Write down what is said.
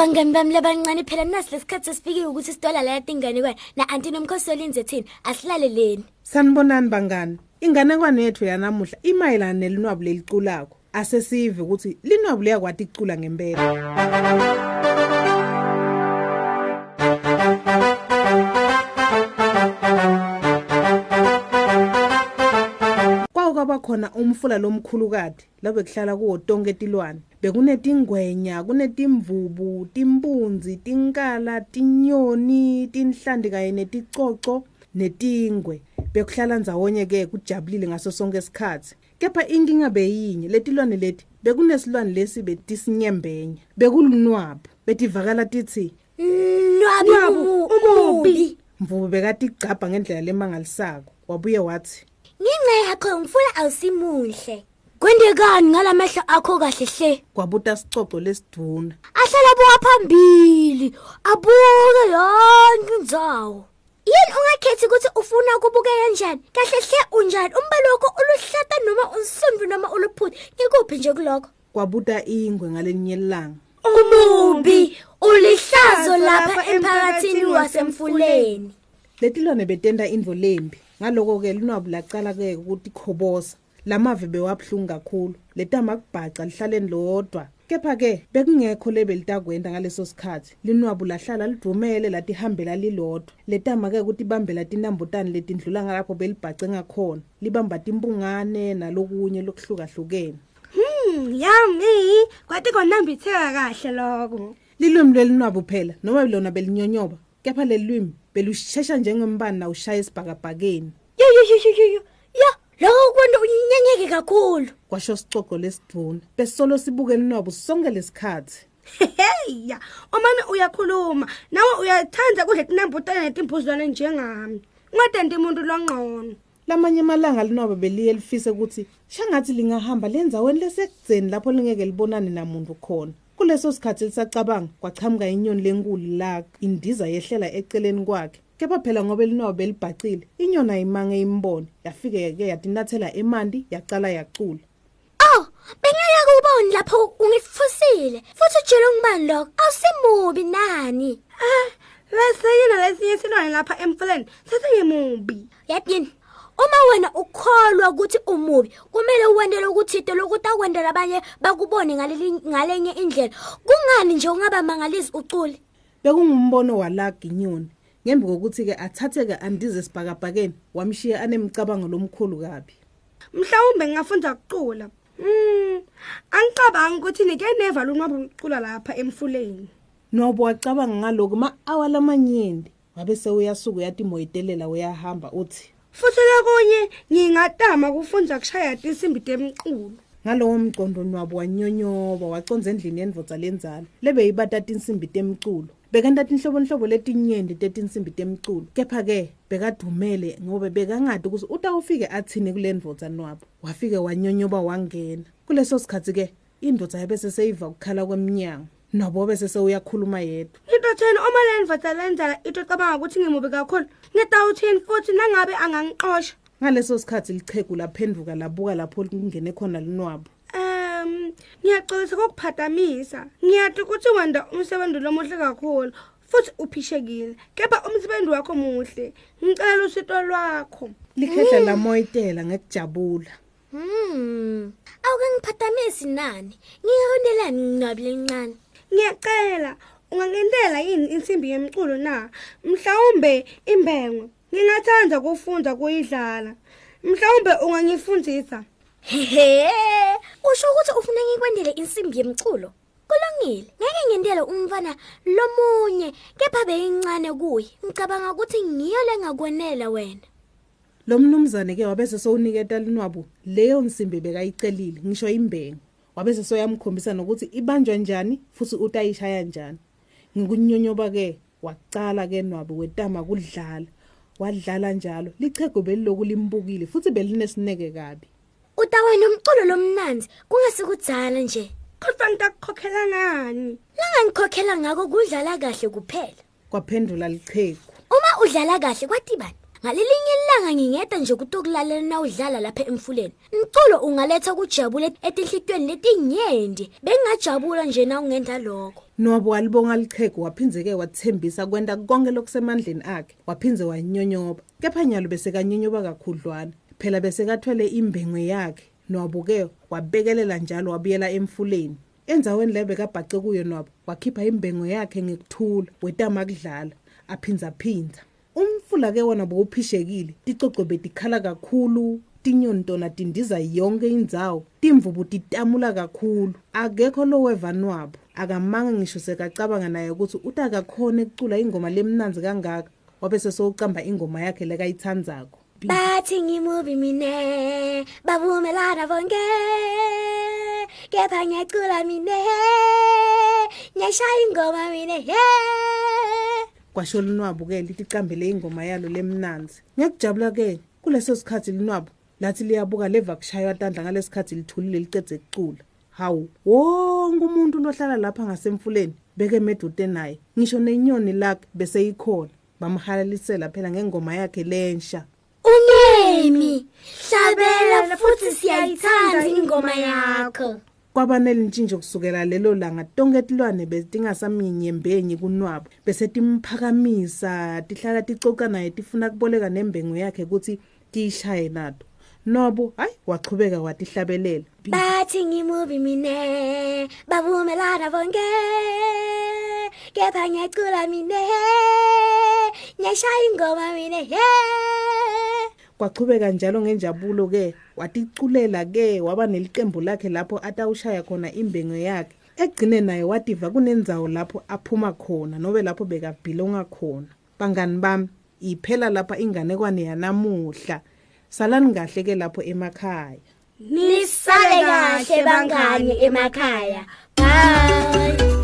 bangani bami labancane phela nasi lesikhathi sesifikile ukuthi sitola la yatingane kwena na anti nomkhosi olinze thina asilale leni Sanibonani bangani. Inganekwane yethu yanamuhla imayelana nelinwabu leliculako. Asesive ukuthi linwabu liyakwati icula ngempela. Khona umfula lomkhulukade labe kuhlala kuwo tonke tilwane. Bekunetingwenya, kunetimvubu, timpunzi, tinkala, tinyoni, tinhlandi kanye neticoco netingwe. Bekuhlala ndzawonye ke kujabulile ngaso sonke isikhathi. Kepha inkinga beyinye letilwane leti bekunesilwane lesi betisinyembenya. Bekulunwabu betivakala tithi nwabu umubi mvubu bekatigcabha ngendlela lemangalisako. Wabuye wathi ngenxa yakho ngifuna awusimuhle kwendekani ngalamehlo akho kahle hle? Kwabuta sicoco lesiduna. ahlala buka phambili abuke yonke indzawo. Yini ungakhethi ukuthi ufuna ukubuka kanjani kahle hle unjani? Umbala wakho uluhlata noma unsundu noma uluphuthu ngikuphi nje kulokho? Kwabuta ingwe ngalenye ilanga. umubi ulihlazo lapha emphakathini wasemfuleni. Letilwane betenta indvo lembi. Ngaloko ke linwabu lacala ke ukuthi khobosa. Lamave bewabhlungu kakhulu. Letama kubhaca lihlaleni lodwa. Kepha ke bekungekho lebelitakwenda ngaleso sikhathi. Linwabu lahlala livumele latihambela lilodwa. Letama ke ukuthi bambela tinambutane letindlula ngalapho belibhace ngakhona. Libamba timpungane nalokunye lokuhlukahlukene. Hmm, yami. Kwathi konambitheka kahle lokho. Lilwimi lelinwabu phela noma lona belinyonyoba. Kepha lelwimi belushesha njengembani nawushaya isibhakabhakeni. yo yo yo yo yo yo yo lokho kwento unyenyeke kakhulu kwasho sicoco lesiduna besolo sibuke linwabu sonke lesikhathi Hey ya, omane uyakhuluma. Nawe uyathanda kudle tinambutane netimpuzwane njengami. Ngadenti umuntu longqono. lamanye amalanga linwabu beliye lifise ukuthi shangathi lingahamba lenzaweni lesekudzeni lapho lingeke libonane namuntu khona kuleso sikhathi lisacabanga kwachamuka inyoni lenkulu la indiza yehlela eceleni kwakhe. Kepha phela ngoba linwabu belibhacile inyoni ayimange imbone yafike-ke yatinathela emanti yacala yacula. Oh bengeke kuboni lapho ungifusile futhi utshela ngibani lokho? Awusimubi nani? Eh, lesinye lesinye silwane lapha emfuleni sesingemubi. yatini uma wena ukholwa ukuthi umubi kumele uwendele ukuthide lokuthi akwendela abanye bakubone ngalenye indlela kungani nje ungaba mangalisi ucule bekungumbono walaga inyoni ngembi kokuthi-ke athathe-ke andize esibhakabhakeni wamshiya anemcabango lomkhulu kabi Mhlawumbe ngingafunda ukucula. Hmm, angicabangi ukuthi nike neva lunwabu ukucula lapha emfuleni. nobo wacabanga ngalokhu ma-awa lamanyenti wabe sewuyasuka uyatimoyitelela uyahamba uthi Futhi lokunye ngingatama kufunda kushaya tinsimbi temculo. ngalowo mcondo nwabo wanyonyoba waconza endlini yendvodza lenzalo. Lebeyibata tinsimbi temculo. Bekenta tinhlobonhlobo letinyenti tetinsimbi temculo. Kepha-ke bekadumele ngobe bekangadi ukuthi utawufike athini kule ndvodza nwabo wafike wanyonyoba wangena. Kuleso sikhathi-ke indvodza yabese seyiva kukhala kwemnyango. Nabo bese sewuyakhuluma yedwa Ngitotheni uma le ndvodza lenzala itocabanga ukuthi ngimubi kakhulu. Ngitawuthini futhi nangabe angangixosha. ngaleso sikhathi lichegu laphenduka labuka lapho kungene khona linwabo Um, ngiyaxolisa kokuphatamisa. Ngiyathi ukuthi wenda umsebenzi lomuhle kakhulu futhi uphishekile. Kepha umsebenzi wakho muhle. Ngicela usito lwakho. likhehla lamoyitela ngekujabula Hmm. Awuke ngiphathamisi nani? Ngiyondelani nginabi lencane. Ngiyacela ungangentela yini insimbi yemculo na? Mhlawumbe imbengwe. Ngingathanda kufunda kuyidlala. Mhlawumbe ungangifundisa. Hehe. Usho ukuthi ufuna ngikwendele insimbi yemculo? Kulungile. Ngeke ngendele umfana lomunye kepha beyincane kuye. Ngicabanga ukuthi ngiyo lengakwenela wena. lo mnumzane-ke wabese sowuniketa linwabo leyo nsimbi bekayicelile ngisho imbengu wabese soyamkhombisa nokuthi ibanjwa njani futhi utayishaya njani ngikunyonyoba-ke wacala-ke nwabo wetama kudlala wadlala njalo lichego beliloku limbukile futhi belinesineke kabi Utawena umculo lomnanzi kungasikudzala nje. Kodwa ngitakukhokhela ngani? Langangikhokhela ngako kudlala kahle kuphela. kwaphendula lichegu Uma udlala kahle kwathi bani? Ngalelinye ilanga ngingeda nje kutokulalela na udlala lapha emfuleni. Umculo ungaletha kujabule etinhlitweni letinyenti. Bengajabula nje na ungenda lokho. Nwabo walibonga lichegu waphinzeke wathembisa kwenta konke lokusemandleni akhe. Waphinze wanyonyoba kepha nyalo bese kanyonyoba kakhudlwana. Phela bese kathwele imbengwe yakhe. Nwabo ke wabekelela njalo wabuyela emfuleni. Enzaweni lebe kabhace kuyo Nwabo wakhipha imbengwe yakhe ngekuthula wetama kudlala. Aphinza phinza umfula ke wona bowuphishekile. Ticoco betikhala kakhulu tinyoni tona tindiza yonke indzawo timvubu titamula kakhulu. Akekho loweva nwabo. Akamanga ngisho sekacabanga naye ukuthi utakakhona ekucula ingoma lemnanzi kangaka wabe sesowucamba ingoma yakhe lekayitsandzako bathi ngimubi mine bavumelana bonke kepha ngiyacula mine ngiyashaya ingoma mine he kwasho linwabo ke liticambele ingoma yalo lemnanzi. Ngiyakujabula ke kuleso sikhathi linwabo lathi liyabuka leva kushaywa tandla ngalesikhathi lithulile licedze kucula hawu wonke umuntu lohlala lapha ngasemfuleni beke medude naye. Ngisho nenyoni lakhe bese ikhona bamhalalisela phela ngengoma yakhe lensha. Ungemi hlabela futhi siyayithanda ingoma yakho. Kwabanele ntshintsho kusukela lelo langa tonke tilwane betingasaminyembenyi kunwabo. Bese timphakamisa tihlala ticoca naye tifuna kuboleka nembengo yakhe ukuthi tiyishaye nato. Nobo hayi wachubeka watihlabelela. Bathi ngimubi mine bavumelana bonke. Kepha ngiyacula mine ngiyashaya ingoma mine he. Kwachubeka njalo ngenjabulo ke waticulela ke waba neliqembu lakhe lapho atawushaya khona imbengo yakhe. Egcine naye wativa kunendzawo lapho aphuma khona nobe lapho bekabhilonga khona. Bangani bami iphela lapha inganekwane yanamuhla. Salani kahle ke lapho emakhaya. Nisale kahle bangani emakhaya. Bye.